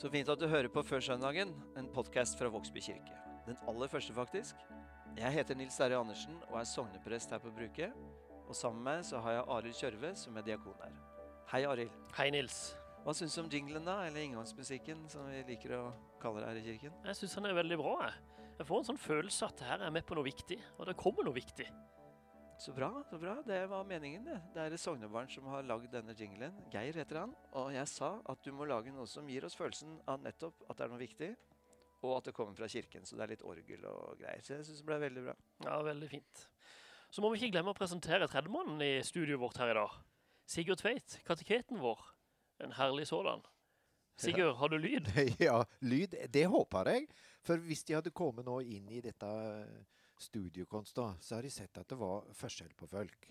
Så fint at du hører på Før søndagen, en podkast fra Vågsby kirke. Den aller første, faktisk. Jeg heter Nils Terje Andersen og er sogneprest her på Bruket. Og sammen med meg så har jeg Arild Kjørve, som er diakon her. Hei, Arild. Hei, Nils. Hva syns du om jinglen, da? Eller inngangsmusikken, som vi liker å kalle det her i kirken? Jeg syns den er veldig bra. Jeg. får en sånn følelse at her er med på noe viktig, og det kommer noe viktig. Så bra. så bra. Det var meningen, det. Det er et sognebarn som har lagd denne jinglen. Geir heter han. Og jeg sa at du må lage noe som gir oss følelsen av nettopp at det er noe viktig, og at det kommer fra kirken. Så det er litt orgel og greier. Så jeg syns det ble veldig bra. Ja, veldig fint. Så må vi ikke glemme å presentere tredjemannen i studioet vårt her i dag. Sigurd Tveit, kateketen vår. En herlig sådan. Sigurd, har du lyd? Ja, lyd. Det håper jeg. For hvis de hadde kommet nå inn i dette studiokonst, da, så har de sett at det var forskjell på folk.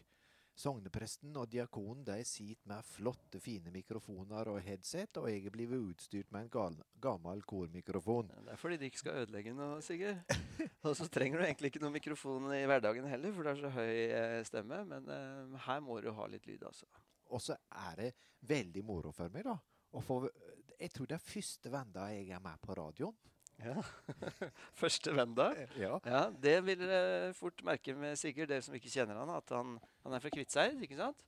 Sognepresten og diakonen de sitter med flotte, fine mikrofoner og headset, og jeg er blitt utstyrt med en gal, gammel kormikrofon. Det er fordi de ikke skal ødelegge noe, Sigurd. Og så trenger du egentlig ikke noen mikrofon i hverdagen heller, for det er så høy eh, stemme. Men uh, her må du ha litt lyd, altså. Og så er det veldig moro for meg, da. Å få, jeg tror det er første venda jeg er med på radioen. Ja. Første venn, da? Ja. ja. Det vil dere fort merke med Sigurd, dere som ikke kjenner han, at han, han er fra Kviteseid. ikke sant?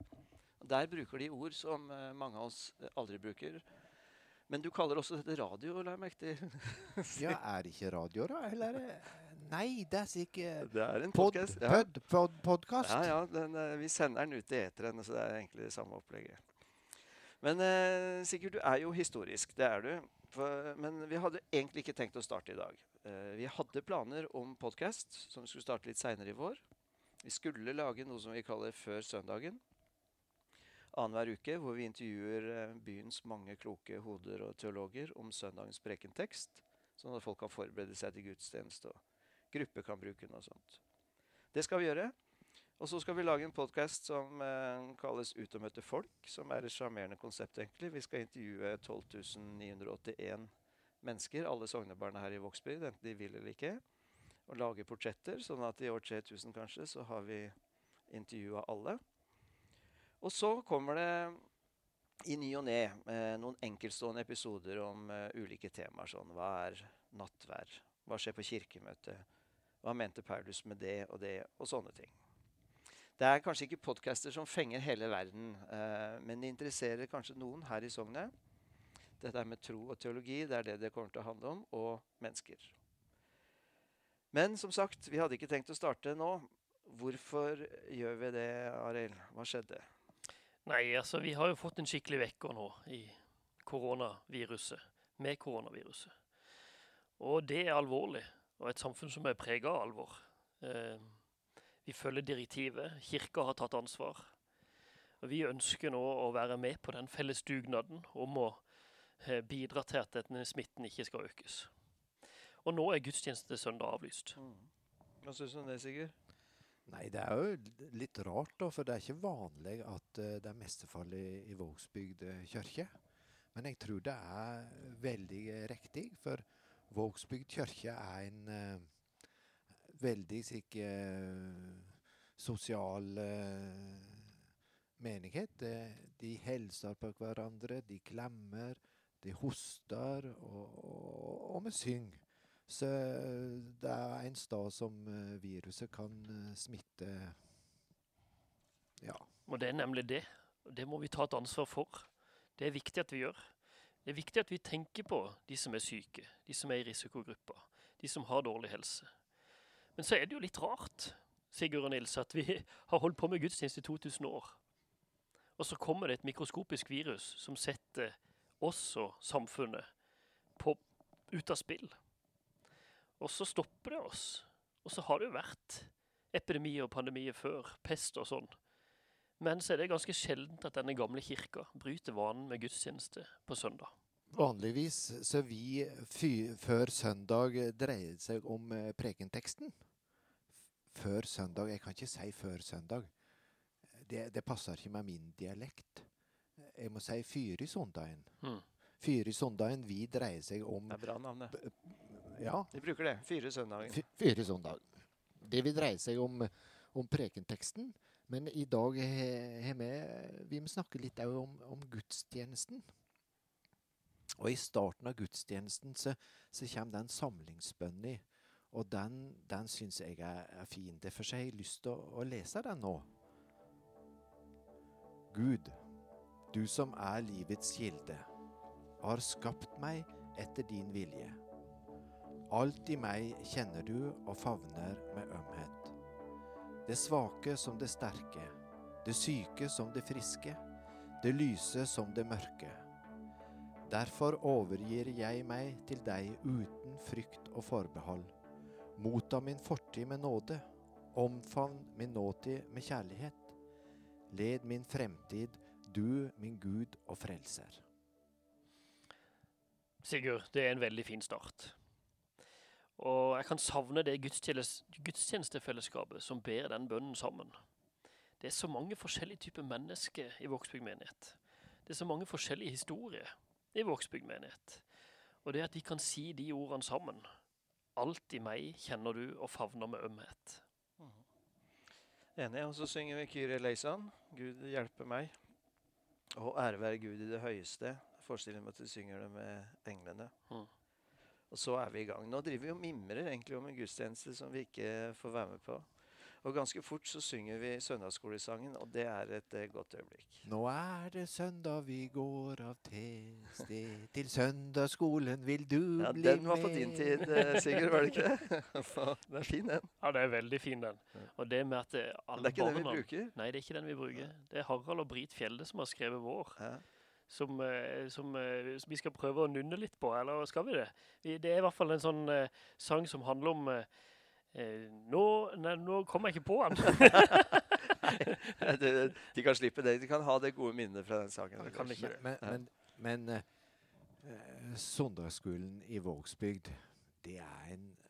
Der bruker de ord som mange av oss aldri bruker. Men du kaller også dette radio, la jeg merke til. ja, er det ikke radio, da? Eller Nei, det er sikkert Det er en pod, podkast. Ja. Pod, pod, podcast. Ja, ja. Den, vi sender den ut i eteren, så det er egentlig det samme opplegget. Men eh, Sigurd, du er jo historisk. Det er du. For, men vi hadde egentlig ikke tenkt å starte i dag. Uh, vi hadde planer om podkast som skulle starte litt seinere i vår. Vi skulle lage noe som vi kaller Før søndagen. Annenhver uke hvor vi intervjuer uh, byens mange kloke hoder og teologer om søndagens prekentekst, sånn at folk kan forberede seg til gudstjeneste og gruppe kan bruke den og sånt. Det skal vi gjøre. Og så skal vi lage en podkast som eh, kalles Ut og møte folk, som er et sjarmerende konsept, egentlig. Vi skal intervjue 12.981 mennesker, alle sognebarna her i Vågsby, enten de vil eller ikke. Og lage portretter, sånn at i år 3000 kanskje så har vi intervjua alle. Og så kommer det i ny og ne eh, noen enkeltstående episoder om eh, ulike temaer. Sånn hva er nattvær? Hva skjer på kirkemøtet? Hva mente Paulus med det og det? Og sånne ting. Det er kanskje ikke podcaster som fenger hele verden, eh, men det interesserer kanskje noen her i Sognet. Dette med tro og teologi, det er det det kommer til å handle om, og mennesker. Men som sagt, vi hadde ikke tenkt å starte nå. Hvorfor gjør vi det, Arild? Hva skjedde? Nei, altså vi har jo fått en skikkelig vekker nå i koronaviruset. Med koronaviruset. Og det er alvorlig. Og et samfunn som er prega av alvor. Eh, vi følger direktivet. Kirka har tatt ansvar. Og Vi ønsker nå å være med på den felles dugnaden om å eh, bidra til at denne smitten ikke skal økes. Og nå er gudstjeneste søndag avlyst. Mm. Hva syns du om det, Sigurd? Nei, det er jo litt rart, da, for det er ikke vanlig at uh, det er mestefall i, i Vågsbygd kirke. Men jeg tror det er veldig riktig, for Vågsbygd kirke er en uh, veldig sikke sosial menighet. De, hilser på hverandre, de klemmer, de hoster, og, og, og vi synger. Så det er en sted som viruset kan smitte Ja. Og det er nemlig det. Det må vi ta et ansvar for. Det er viktig at vi gjør. Det er viktig at vi tenker på de som er syke, de som er i risikogrupper, de som har dårlig helse. Men så er det jo litt rart, Sigurd og Nils, at vi har holdt på med gudstjeneste i 2000 år. Og så kommer det et mikroskopisk virus som setter oss og samfunnet på, ut av spill. Og så stopper det oss. Og så har det jo vært epidemier og pandemier før, pest og sånn. Men så er det ganske sjeldent at denne gamle kirka bryter vanen med gudstjeneste på søndag. Vanligvis så vi før søndag dreier seg om prekenteksten. Før søndag Jeg kan ikke si før søndag. Det, det passer ikke med min dialekt. Jeg må si fyr i søndagen. Mm. Fyr i søndagen, vi dreier seg om Det er bra navn, det. Ja. Vi bruker det. Fyre søndagen. Fyr i søndag. Det vil dreie seg om, om prekenteksten. Men i dag har vi Vi må snakke litt om, om gudstjenesten. Og i starten av gudstjenesten så, så kommer den samlingsbønna, og den, den syns jeg er, er fin. Derfor har jeg lyst til å, å lese den nå. Gud, du som er livets kilde, har skapt meg etter din vilje. Alt i meg kjenner du og favner med ømhet. Det svake som det sterke, det syke som det friske, det lyse som det mørke. Derfor overgir jeg meg til deg uten frykt og forbehold. Motta min fortid med nåde, omfavn min nåtid med kjærlighet. Led min fremtid, du min Gud og frelser. Sigurd, det er en veldig fin start. Og jeg kan savne det gudstjenestefellesskapet som ber den bønnen sammen. Det er så mange forskjellige typer mennesker i Vågsbygd menighet. Det er så mange forskjellige historier i Vågsbygd menighet. Og det at vi kan si de ordene sammen. Alt i meg kjenner du og favner med ømhet. Enig. Og så synger vi Kyrie eleison. Gud hjelpe meg. Og ære være Gud i det høyeste. Jeg forestiller meg at vi synger det med englene. Mm. Og så er vi i gang. Nå driver vi og mimrer egentlig om en gudstjeneste som vi ikke får være med på. Og ganske fort så synger vi søndagsskolesangen, og det er et eh, godt øyeblikk. Nå er det søndag, vi går av til. Til søndagsskolen vil du Ja, bli den var på din tid, eh, Sigurd, var det ikke det? den er fin, den. Ja, det er veldig fin den. Og det med at eh, Men alle det er ikke den vi barna bruker. Nei, det er ikke den vi bruker. Det er Harald og Brit Fjelde som har skrevet vår. Ja. Som, eh, som eh, vi skal prøve å nunne litt på, eller skal vi det? Vi, det er i hvert fall en sånn eh, sang som handler om eh, nå, nei, nå kommer jeg ikke på han. Det- De kan slippe det. De kan ha det gode minnet fra den saken. Ja, kan de ikke? Men, Ja. men, men eh, eh, i Vågsbygd, det er en uh,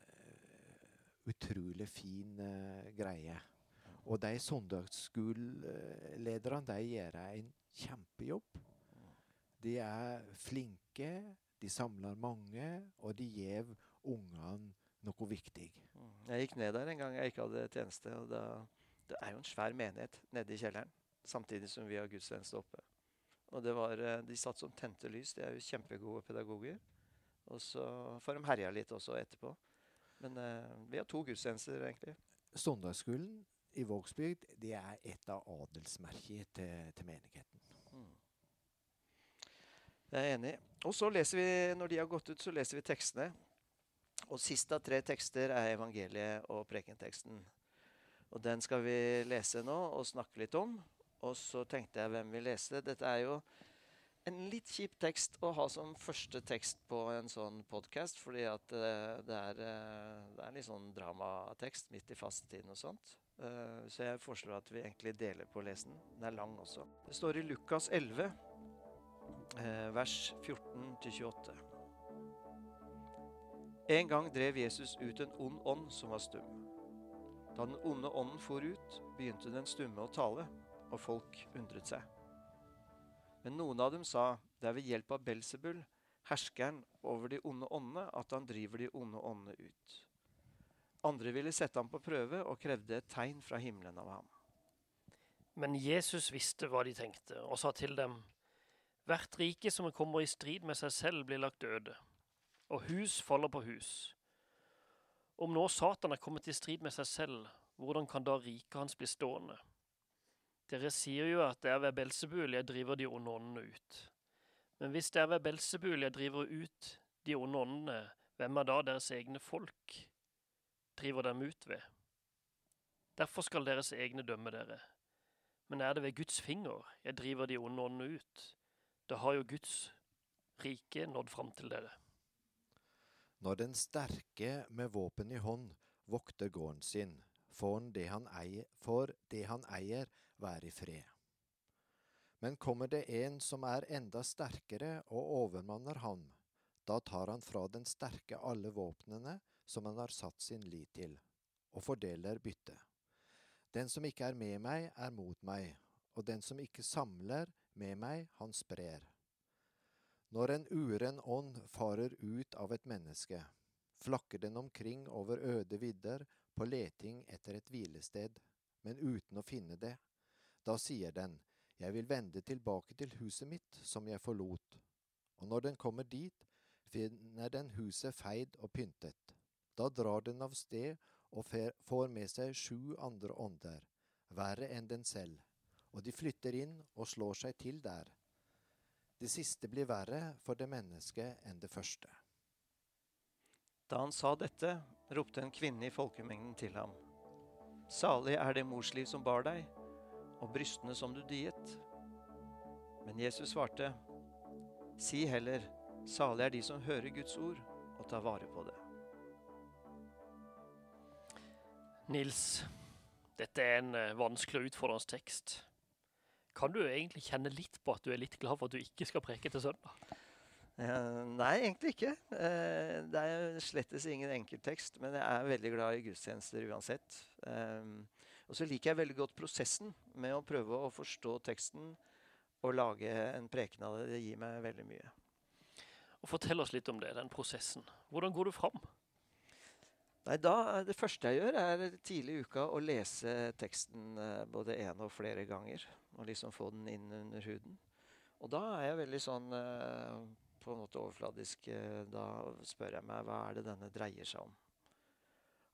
utrolig fin uh, greie. Og de søndagsskolelederne, de gjør en kjempejobb. De er flinke, de samler mange, og de gir ungene noe viktig. Mm. Jeg gikk ned der en gang jeg ikke hadde tjeneste. og da, Det er jo en svær menighet nede i kjelleren, samtidig som vi har gudstjeneste oppe. Og det var, eh, De satt som tente lys. De er jo kjempegode pedagoger. Og så får de herja litt også etterpå. Men eh, vi har to gudstjenester, egentlig. Søndagsskolen i Vågsbygd det er et av adelsmerkene til, til menigheten. Mm. Jeg er enig. Og så leser vi, når de har gått ut, så leser vi tekstene. Og siste av tre tekster er evangeliet og prekenteksten. Og den skal vi lese nå og snakke litt om. Og så tenkte jeg hvem vil lese. Dette er jo en litt kjip tekst å ha som første tekst på en sånn podkast, fordi at eh, det, er, eh, det er litt sånn dramatekst midt i fastetiden og sånt. Eh, så jeg foreslår at vi egentlig deler på å lese den. Den er lang også. Det står i Lukas 11, eh, vers 14-28. En gang drev Jesus ut en ond ånd som var stum. Da den onde ånden for ut, begynte den stumme å tale, og folk undret seg. Men noen av dem sa, det er ved hjelp av Belsebul, herskeren over de onde åndene, at han driver de onde åndene ut. Andre ville sette ham på prøve og krevde et tegn fra himmelen av ham. Men Jesus visste hva de tenkte, og sa til dem, Hvert rike som kommer i strid med seg selv, blir lagt døde, og hus faller på hus. Om nå Satan er kommet i strid med seg selv, hvordan kan da riket hans bli stående? Dere sier jo at det er ved Belsebul jeg driver de onde åndene ut. Men hvis det er ved Belsebul jeg driver ut de onde åndene, hvem er da deres egne folk driver dem ut ved? Derfor skal deres egne dømme dere. Men er det ved Guds finger jeg driver de onde åndene ut, da har jo Guds rike nådd fram til dere. Når den sterke med våpen i hånd vokter gården sin, får det han eier, får det han eier være i fred. Men kommer det en som er enda sterkere og overmanner ham, da tar han fra den sterke alle våpnene som han har satt sin lit til, og fordeler byttet. Den som ikke er med meg, er mot meg, og den som ikke samler med meg, han sprer. Når en uren ånd farer ut av et menneske, flakker den omkring over øde vidder på leting etter et hvilested, men uten å finne det. Da sier den, Jeg vil vende tilbake til huset mitt som jeg forlot. og når den kommer dit, finner den huset feid og pyntet. Da drar den av sted og får med seg sju andre ånder, verre enn den selv, og de flytter inn og slår seg til der. Det siste blir verre for det mennesket enn det første. Da han sa dette, ropte en kvinne i folkemengden til ham. Salig er det morsliv som bar deg, og brystene som du diet. Men Jesus svarte, Si heller, salig er de som hører Guds ord og tar vare på det. Nils, dette er en eh, vanskelig og utfordrende tekst. Kan du egentlig kjenne litt på at du er litt glad for at du ikke skal preke til søndag? Uh, nei, egentlig ikke. Uh, det er slettes ingen enkelttekst, men jeg er veldig glad i gudstjenester uansett. Eh, og så liker jeg veldig godt prosessen med å prøve å forstå teksten og lage en preken av det. Det gir meg veldig mye. Og Fortell oss litt om det, den prosessen. Hvordan går du fram? Nei, da, Det første jeg gjør, er tidlig i uka å lese teksten eh, både én og flere ganger. Og liksom få den inn under huden. Og da er jeg veldig sånn eh, på en måte overfladisk. eh, Da spør jeg meg hva er det denne dreier seg om.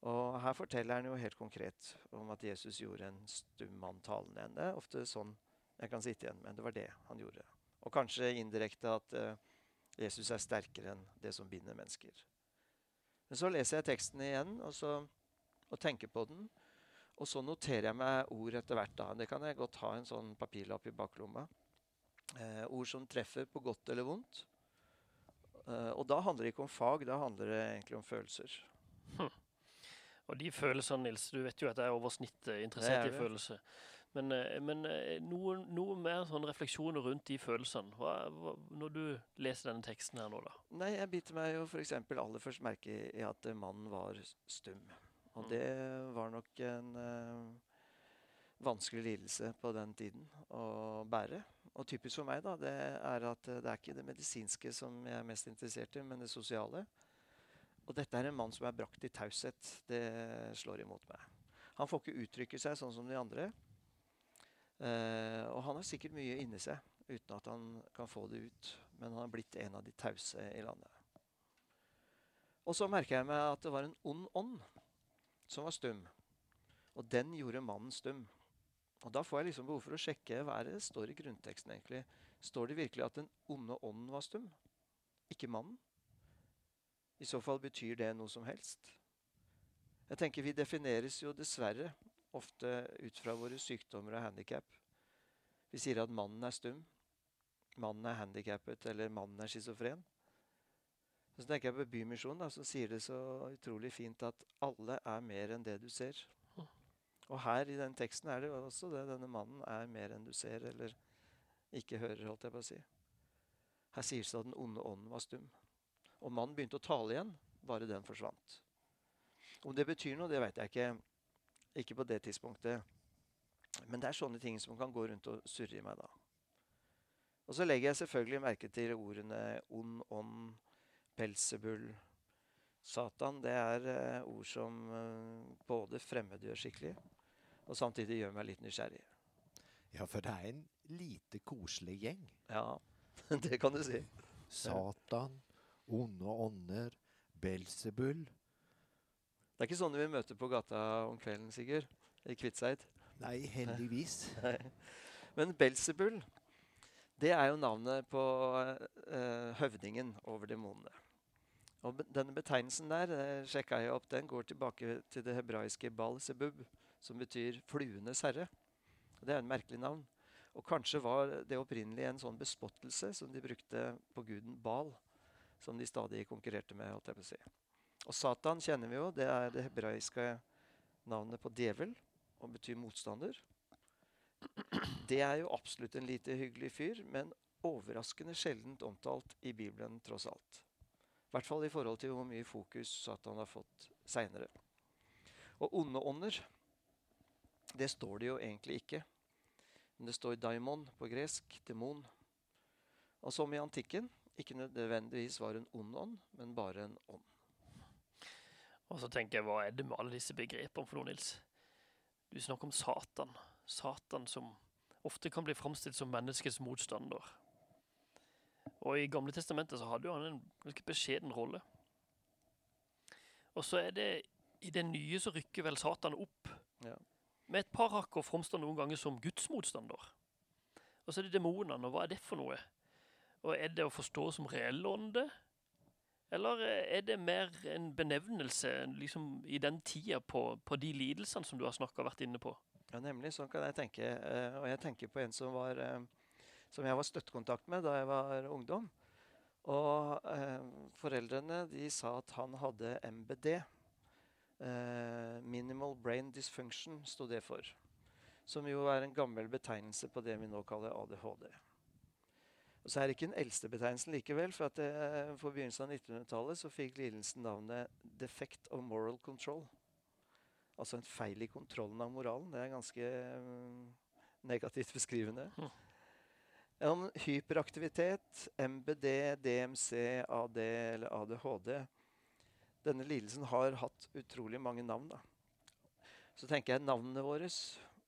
Og her forteller han jo helt konkret om at Jesus gjorde en stum mann talende er ofte sånn jeg kan sitte igjen med. Det var det han gjorde. Og kanskje indirekte at eh, Jesus er sterkere enn det som binder mennesker. Men så leser jeg teksten igjen og, så, og tenker på den. Og så noterer jeg meg ord etter hvert. da. Det kan jeg godt ha en sånn papirlapp i baklomma. Eh, ord som treffer på godt eller vondt. Eh, og da handler det ikke om fag, da handler det egentlig om følelser. Og de følelsene, Nils, du vet jo at jeg er over snittet interessert er i følelser. Men, eh, men eh, noe, noe mer sånn refleksjoner rundt de følelsene. Hva, hva, når du leser denne teksten her nå, da? Nei, jeg biter meg jo f.eks. aller først merke i- at mannen var stum. Og Mm. det var nok en eh, vanskelig lidelse på den tiden å bære. Og typisk for meg da, det er at eh, det er ikke det medisinske som jeg er mest interessert i, men det sosiale. Og dette er en mann som er brakt i taushet. Det slår imot meg. Han får ikke uttrykke seg sånn som de andre. Eh, og han har sikkert mye inni seg uten at han kan få det ut. Men han har blitt en av de tause i landet. Og så merker jeg meg at det var en ond ånd som var stum. Og den gjorde mannen stum. Og da får jeg liksom behov for å sjekke hva det står i grunnteksten egentlig. Står det virkelig at den onde ånden var stum? Ikke mannen? I så fall betyr det noe som helst. Jeg tenker Vi defineres jo dessverre ofte ut fra våre sykdommer og handikap. Vi sier at mannen er stum, mannen er handikappet eller mannen er schizofren. Så tenker jeg på Bymisjonen, da, som sier det så utrolig fint at alle er mer enn det du ser. Og her i den teksten er det jo også det. Denne mannen er mer enn du ser eller ikke hører, holdt jeg på å si. Her sies det at den onde ånden var stum. Og mannen begynte å tale igjen, bare den forsvant. Om det betyr noe, det vet jeg ikke. Ikke på det tidspunktet. Men det er sånne ting som kan gå rundt og surre i meg da. Og så legger jeg selvfølgelig merke til ordene ond ånd, Belsebull, Satan. Det er eh, ord som eh, både fremmedgjør skikkelig, og samtidig gjør meg litt nysgjerrig. Ja, for det er en lite koselig gjeng. Ja, det kan du si. Satan, onde ånder, Belsebull. Det er ikke sånne vi møter på gata om kvelden, Sigurd. I Kviteseid. Nei, heldigvis. Men Belsebull, det er jo navnet på uh, høvdingen over demonene. Og denne betegnelsen der, eh, sjekka jeg opp, den går tilbake til det hebraiske Bal-Sebub, som betyr fluenes herre. Det er en merkelig navn. Og kanskje var det opprinnelig en sånn bespottelse som de brukte på guden Bal, som de stadig konkurrerte med. holdt jeg på å si. Og Satan kjenner vi jo, det er det hebraiske navnet på djevel, og betyr motstander. Det er jo absolutt en lite hyggelig fyr, men overraskende sjeldent omtalt i Bibelen, tross alt. I hvert fall i forhold til hvor mye fokus Satan har fått seinere. Og onde ånder, det står det jo egentlig ikke. Men det står daimon på gresk, demon. Og som i antikken, ikke nødvendigvis var en ond ånd, men bare en ånd. Og så tenker jeg, hva er det med alle disse begrepene for noe, Nils? Du snakker om Satan. Satan som ofte kan bli framstilt som menneskets motstander. Og i Gamle testamentet så hadde jo han en ganske beskjeden rolle. Og så er det i det nye så rykker vel Satan opp. Ja. Med et par hakk og framstår noen ganger som gudsmotstander. Og så er det demonene, og hva er det for noe? Og er det å forstå som reell ånde? Eller er det mer en benevnelse liksom, i den tida på, på de lidelsene som du har snakka vært inne på? Ja, nemlig. Sånn kan jeg tenke. Eh, og jeg tenker på en som, var, eh, som jeg var støttekontakt med da jeg var ungdom. Og eh, foreldrene de sa at han hadde MBD. Eh, minimal Brain Dysfunction sto det for. Som jo er en gammel betegnelse på det vi nå kaller ADHD. Og så er det ikke den eldste betegnelsen likevel. For at det, for begynnelsen av 1900-tallet så fikk lidelsen navnet 'defect of moral control'. Altså en feil i kontrollen av moralen. Det er ganske um, negativt beskrivende. Mm. Om hyperaktivitet, MBD, DMC, AD eller ADHD Denne lidelsen har hatt utrolig mange navn. da. Så tenker jeg navnene våre,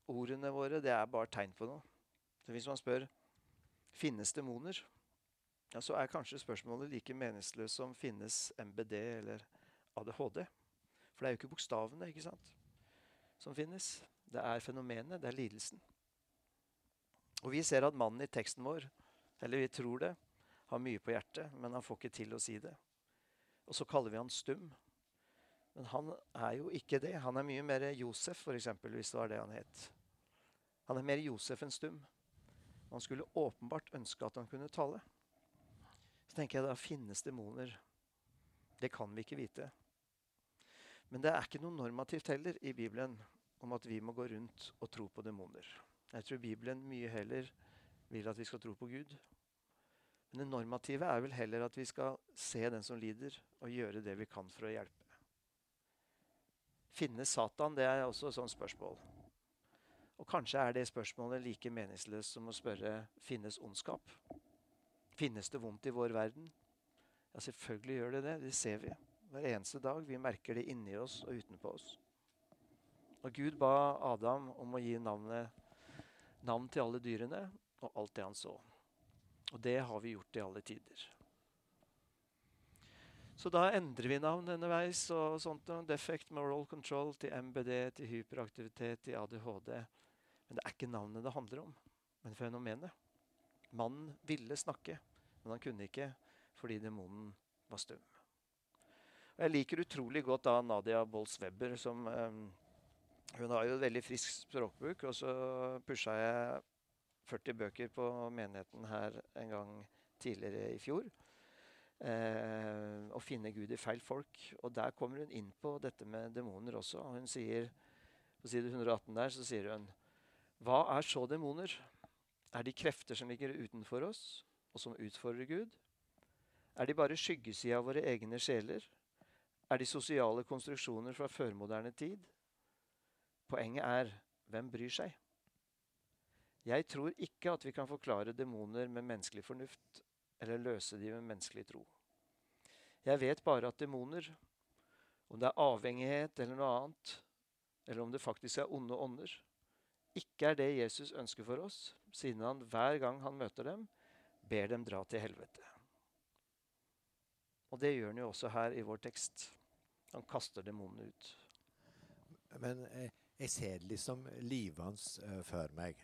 ordene våre, det er bare tegn på noe. Så hvis man spør finnes demoner, ja, så er kanskje spørsmålet like meningsløst som finnes MBD eller ADHD. For det er jo ikke bokstavene ikke sant, som finnes. Det er fenomenet, det er lidelsen. Og vi ser at mannen i teksten vår, eller vi tror det, har mye på hjertet, men han får ikke til å si det. Og så kaller vi han stum. Men han er jo ikke det. Han er mye mer Josef, eksempel, hvis det var det han het. Han er mer Josef enn stum. Han skulle åpenbart ønske at han kunne tale. Så tenker jeg da finnes demoner. Det kan vi ikke vite. Men det er ikke noe normativt heller i Bibelen om at vi må gå rundt og tro på demoner. Jeg tror Bibelen mye heller vil at vi skal tro på Gud. Men det normative er vel heller at vi skal se den som lider, og gjøre det vi kan for å hjelpe. Finnes Satan? Det er også et sånt spørsmål. Og kanskje er det spørsmålet like meningsløst som å spørre finnes ondskap. Finnes det vondt i vår verden? Ja, selvfølgelig gjør det det. Det ser vi hver eneste dag. Vi merker det inni oss og utenpå oss. Og Gud ba Adam om å gi navnet, navn til alle dyrene og alt det han så. Og det har vi gjort i alle tider. Så da endrer vi navn underveis. og sånt. Defect Moral Control til MBD, til hyperaktivitet, til ADHD. Men det er ikke navnet det handler om, men fenomenet. Mannen ville snakke, men han kunne ikke fordi demonen var stum. Og jeg liker utrolig godt da Nadia Bolz-Weber, som um, Hun har jo et veldig frisk språkbruk, og så pusha jeg 40 bøker på menigheten her en gang tidligere i fjor. Eh, å finne Gud i feil folk. Og der kommer hun inn på dette med demoner også. Hun sier, På side 118 der så sier hun Hva er så demoner? Er de krefter som ligger utenfor oss, og som utfordrer Gud? Er de bare skyggesida av våre egne sjeler? Er de sosiale konstruksjoner fra førmoderne tid? Poenget er hvem bryr seg? Jeg tror ikke at vi kan forklare demoner med menneskelig fornuft eller løse de med menneskelig tro. Jeg vet bare at demoner, om det er avhengighet eller noe annet, eller om det faktisk er onde ånder, ikke er det Jesus ønsker for oss, siden han hver gang han møter dem, ber dem dra til helvete. Og det gjør han jo også her i vår tekst. Han kaster demonene ut. Men eh, jeg ser liksom liksom hans uh, før meg.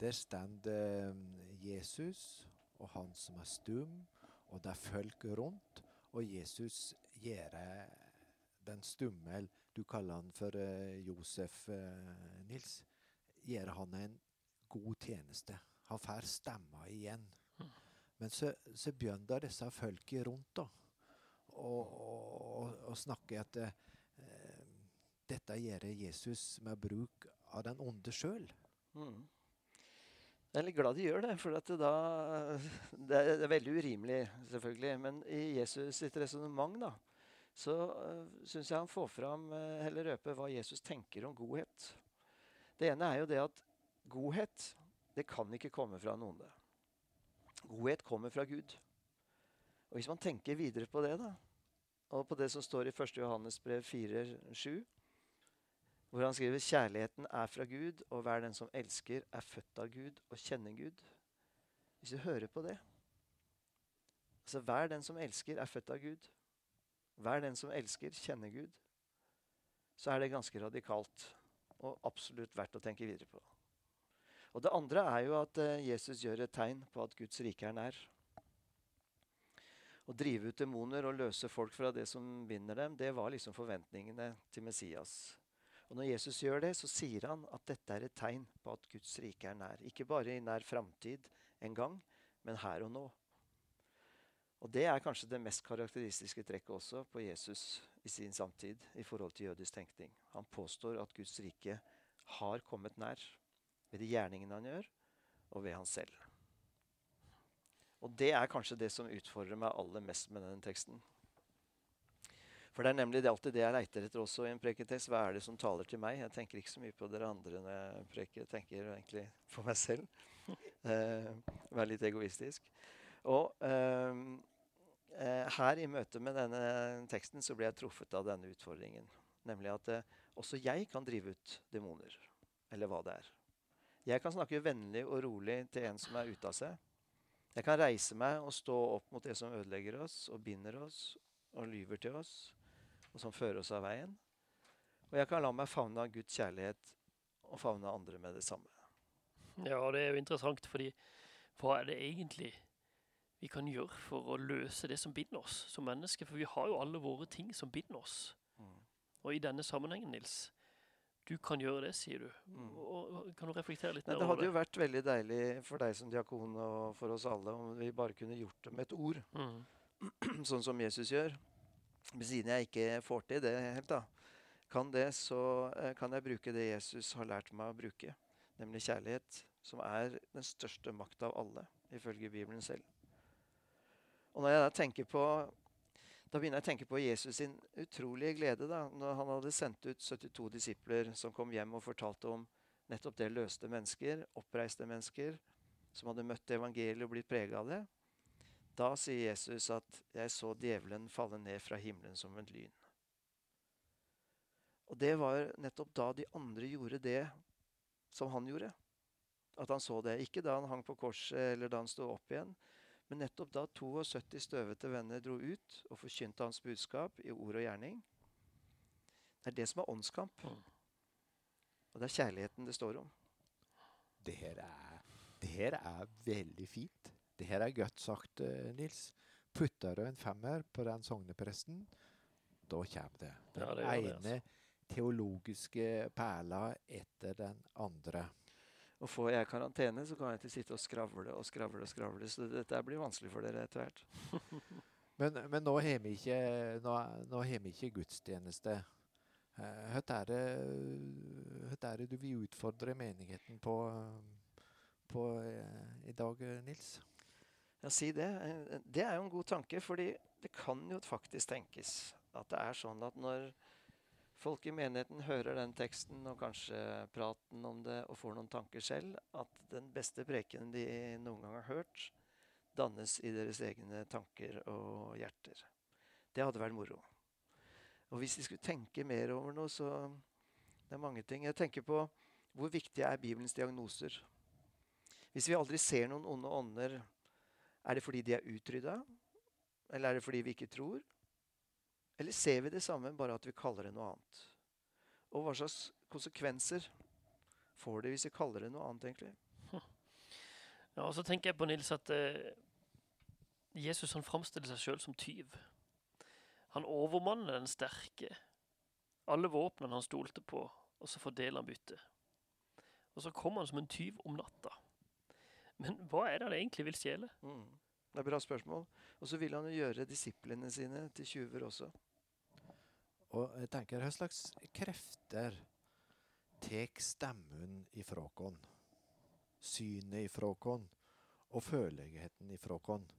Der står uh, Jesus og han som er stum, og det er folk rundt. Og Jesus gjør den stumme, du kaller han for Josef, Nils, gjør han en god tjeneste. Han får stemma igjen. Men så, så begynner disse folka rundt da, og, og, og snakke at eh, dette gjør Jesus med bruk av den onde sjøl. Mm. Jeg er litt glad de gjør det, for det, da, det, er, veldig urimelig, selvfølgelig. Men i Jesus sitt resonnement da, så uh, syns jeg han får fram uh, eller røper hva Jesus tenker om godhet. Det ene er jo det at godhet det kan ikke komme fra en onde. Godhet kommer fra Gud. Og Hvis man tenker videre på det, da, og på det som står i 1. Johannes brev 4,7, hvor han skriver 'Kjærligheten er fra Gud, og hver den som elsker, er født av Gud og kjenner Gud'. Hvis du hører på det, Altså, Hver den som elsker, er født av Gud. Hver den som elsker, kjenner Gud. Så er det ganske radikalt og absolutt verdt å tenke videre på. Og Det andre er jo at eh, Jesus gjør et tegn på at Guds rike er nær. Å drive ut demoner og løse folk fra det som binder dem, det var liksom forventningene til Messias. Og Når Jesus gjør det, så sier han at dette er et tegn på at Guds rike er nær. Ikke bare i nær framtid en gang, men her og nå. Og Det er kanskje det mest karakteristiske trekket også på Jesus i sin samtid i forhold til jødisk tenkning. Han påstår at Guds rike har kommet nær ved de gjerningene han gjør, og ved han selv. Og Det er kanskje det som utfordrer meg aller mest med denne teksten. For det er nemlig det alltid det jeg leiter etter også i en preketekst. Hva er det som taler til meg? Jeg tenker ikke så mye på dere andre når jeg preker. Jeg tenker egentlig på meg selv. Eh, være litt egoistisk. Og eh, eh, her i møte med denne teksten så ble jeg truffet av denne utfordringen. Nemlig at eh, også jeg kan drive ut demoner. Eller hva det er. Jeg kan snakke vennlig og rolig til en som er ute av seg. Jeg kan reise meg og stå opp mot det som ødelegger oss og binder oss og lyver til oss, og som fører oss av veien. Og jeg kan la meg favne av Guds kjærlighet og favne andre med det samme. Ja, det er jo interessant, fordi hva er det egentlig vi kan gjøre for å løse det som binder oss som mennesker? For vi har jo alle våre ting som binder oss. Mm. Og i denne sammenhengen, Nils, du kan gjøre det, sier du. Mm. Og, og, kan du reflektere litt mer over det Det hadde jo vært veldig deilig for deg som diakon og for oss alle om vi bare kunne gjort det med et ord, Mm. sånn som Jesus gjør. Men siden jeg ikke får til det helt, da, kan det, så eh, kan jeg bruke det Jesus har lært meg å bruke, nemlig kjærlighet, som er den største makta av alle, ifølge Bibelen selv. Og når jeg da tenker på da begynner jeg å tenke på Jesus sin utrolige glede da, når han hadde sendt ut 72 disipler som kom hjem og fortalte om nettopp det løste mennesker, oppreiste mennesker, som hadde møtt evangeliet og blitt prega av det. Da sier Jesus at 'jeg så djevelen falle ned fra himmelen som et lyn'. Og det var nettopp da de andre gjorde det som han gjorde. At han så det. Ikke da han hang på korset eller da han sto opp igjen, men nettopp da 72 støvete venner dro ut og forkynte hans budskap i ord og gjerning. Det er det som er åndskamp. Mm. Og det er kjærligheten det står om. Det her er, det her er veldig fint. Det her er godt sagt, eh, Nils. Putter du en femmer på den sognepresten, da kommer det. Den Ja, det ene det, ene teologiske perla etter den andre. Og får jeg karantene, så kan jeg ikke sitte og skravle og skravle og skravle. Så dette blir vanskelig for dere etter hvert. Men, men nå har vi ikke, nå, nå vi ikke gudstjeneste. Eh, Hva er, det- er det du vil utfordre menigheten på, på eh, i dag, eh, Nils? Ja, si det. Eh, Det er jo en god tanke, fordi det kan jo faktisk tenkes at det er sånn at når folk i menigheten hører den teksten og kanskje praten om det og får noen tanker selv, at den beste prekenen de noen gang har hørt, dannes i deres egne tanker og hjerter. Det hadde vært moro. Og hvis de skulle tenke mer over noe, så Det er mange ting. Jeg tenker på hvor viktige er Bibelens diagnoser. Hvis vi aldri ser noen onde ånder, er det fordi de er utrydda? Eller er det fordi vi ikke tror? Eller ser vi det samme, bare at vi kaller det noe annet? Og hva slags konsekvenser får det hvis vi kaller det noe annet, egentlig? Ja, og så tenker jeg på Nils at eh, Jesus han framstiller seg sjøl som tyv. Han overmanner den sterke. Alle våpnene han stolte på, og så fordeler han byttet. Og så kommer han som en tyv om natta. Men hva er det han egentlig vil stjele? Mm. Det er bra spørsmål. Og så vil han jo gjøre disiplene sine til tjuver også. Og jeg tenker, hva slags krefter tek stemmen ifra oss? Synet ifra oss? Og føleligheten ifra oss?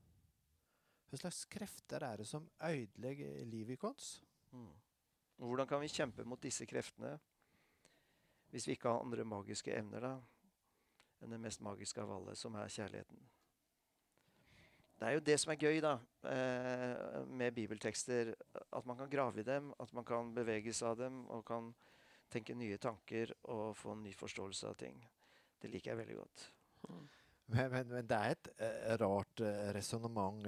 Hva slags krefter er det som ødelegger livet vårt? Mm. Hvordan kan vi kjempe mot disse kreftene hvis vi ikke har andre magiske evner da, enn det mest magiske av alle, som er kjærligheten? Det er jo det som er gøy da, eh, med bibeltekster. At man kan grave i dem, at man kan beveges av dem og kan tenke nye tanker og få en ny forståelse av ting. Det liker jeg veldig godt. Men, men, men det er et eh, rart uh, resonnement.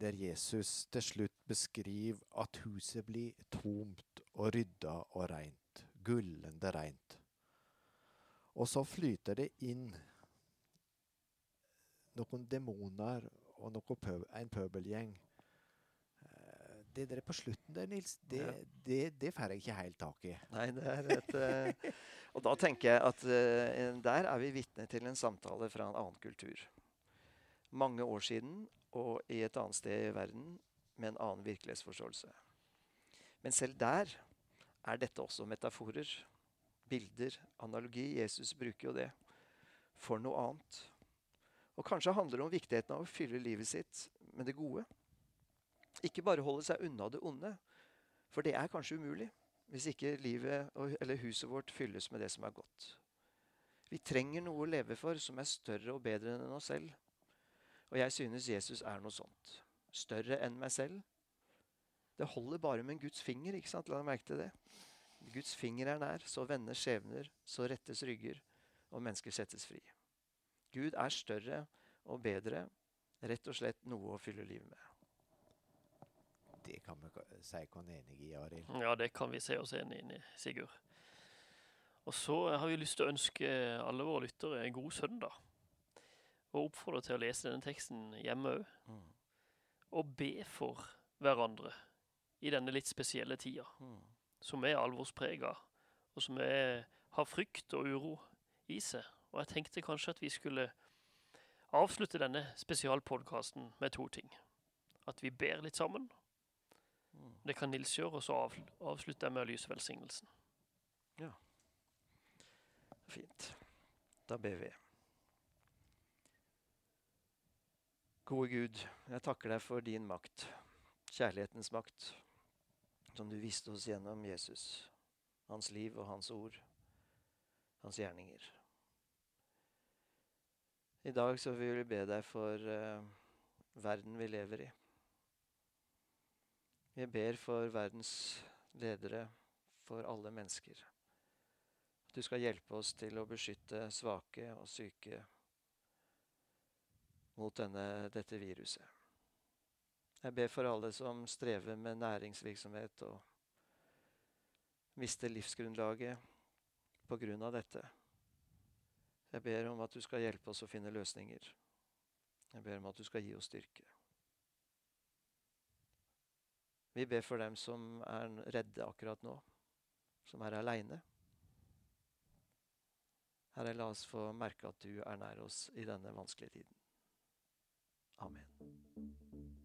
der Jesus til slutt beskriver at huset blir tomt og rydda og reint. Gullende reint. Og så flyter det inn noen demoner og noen pøb en pøbelgjeng. Eh, Det der på slutten der, Nils, det, Ja. det, det får jeg ikke helt tak i. Nei, det er et eh, Og da tenker jeg at eh, der er vi vitne til en samtale fra en annen kultur. Mange år siden og i et annet sted i verden med en annen virkelighetsforståelse. Men selv der er dette også metaforer, bilder, analogi. Jesus bruker jo det for noe annet. Og kanskje handler det om viktigheten av å fylle livet sitt med det gode. Ikke bare holde seg unna det onde, for det er kanskje umulig hvis ikke livet eller huset vårt fylles med det som er godt. Vi trenger noe å leve for som er større og bedre enn oss selv. Og jeg synes Jesus er noe sånt. Større enn meg selv. Det holder bare med en Guds finger. ikke sant? La deg merke til det. Guds finger er nær, så vender skjebner, så rettes rygger, og mennesker settes fri. Gud er større og bedre, rett og slett noe å fylle livet med. Det kan vi si oss enig i, Arild. Ja, det kan vi se oss enig i, Sigurd. Og så har vi lyst til å ønske alle våre lyttere en god søndag. Og oppfordre til å lese denne teksten hjemme òg. Mm. Og be for hverandre i denne litt spesielle tida, Mm. Som er alvorsprega, og som er, har frykt og uro i seg. Og jeg tenkte kanskje at vi skulle avslutte denne spesialpodkasten med to ting. At vi ber litt sammen. Mm. Det kan Nils gjøre, og så av, avslutter jeg med å lyse velsignelsen. Ja. Fint. Da ber vi. Gode Gud, jeg takker deg for din makt, kjærlighetens makt, som du viste oss gjennom Jesus, hans liv og hans ord, hans gjerninger. I dag så vil vi be deg for uh, verden vi lever i. Vi ber for verdens ledere, for alle mennesker. At du skal hjelpe oss til å beskytte svake og syke mot denne, dette viruset. Jeg ber for alle som strever med næringsvirksomhet og mister livsgrunnlaget av dette. Jeg ber om at du skal hjelpe oss å finne løsninger. Jeg ber om at du skal gi oss styrke. Vi ber for dem som er redde akkurat nå, som er aleine. Herre, la oss få merke at du er nær oss i denne vanskelige tiden. Amen.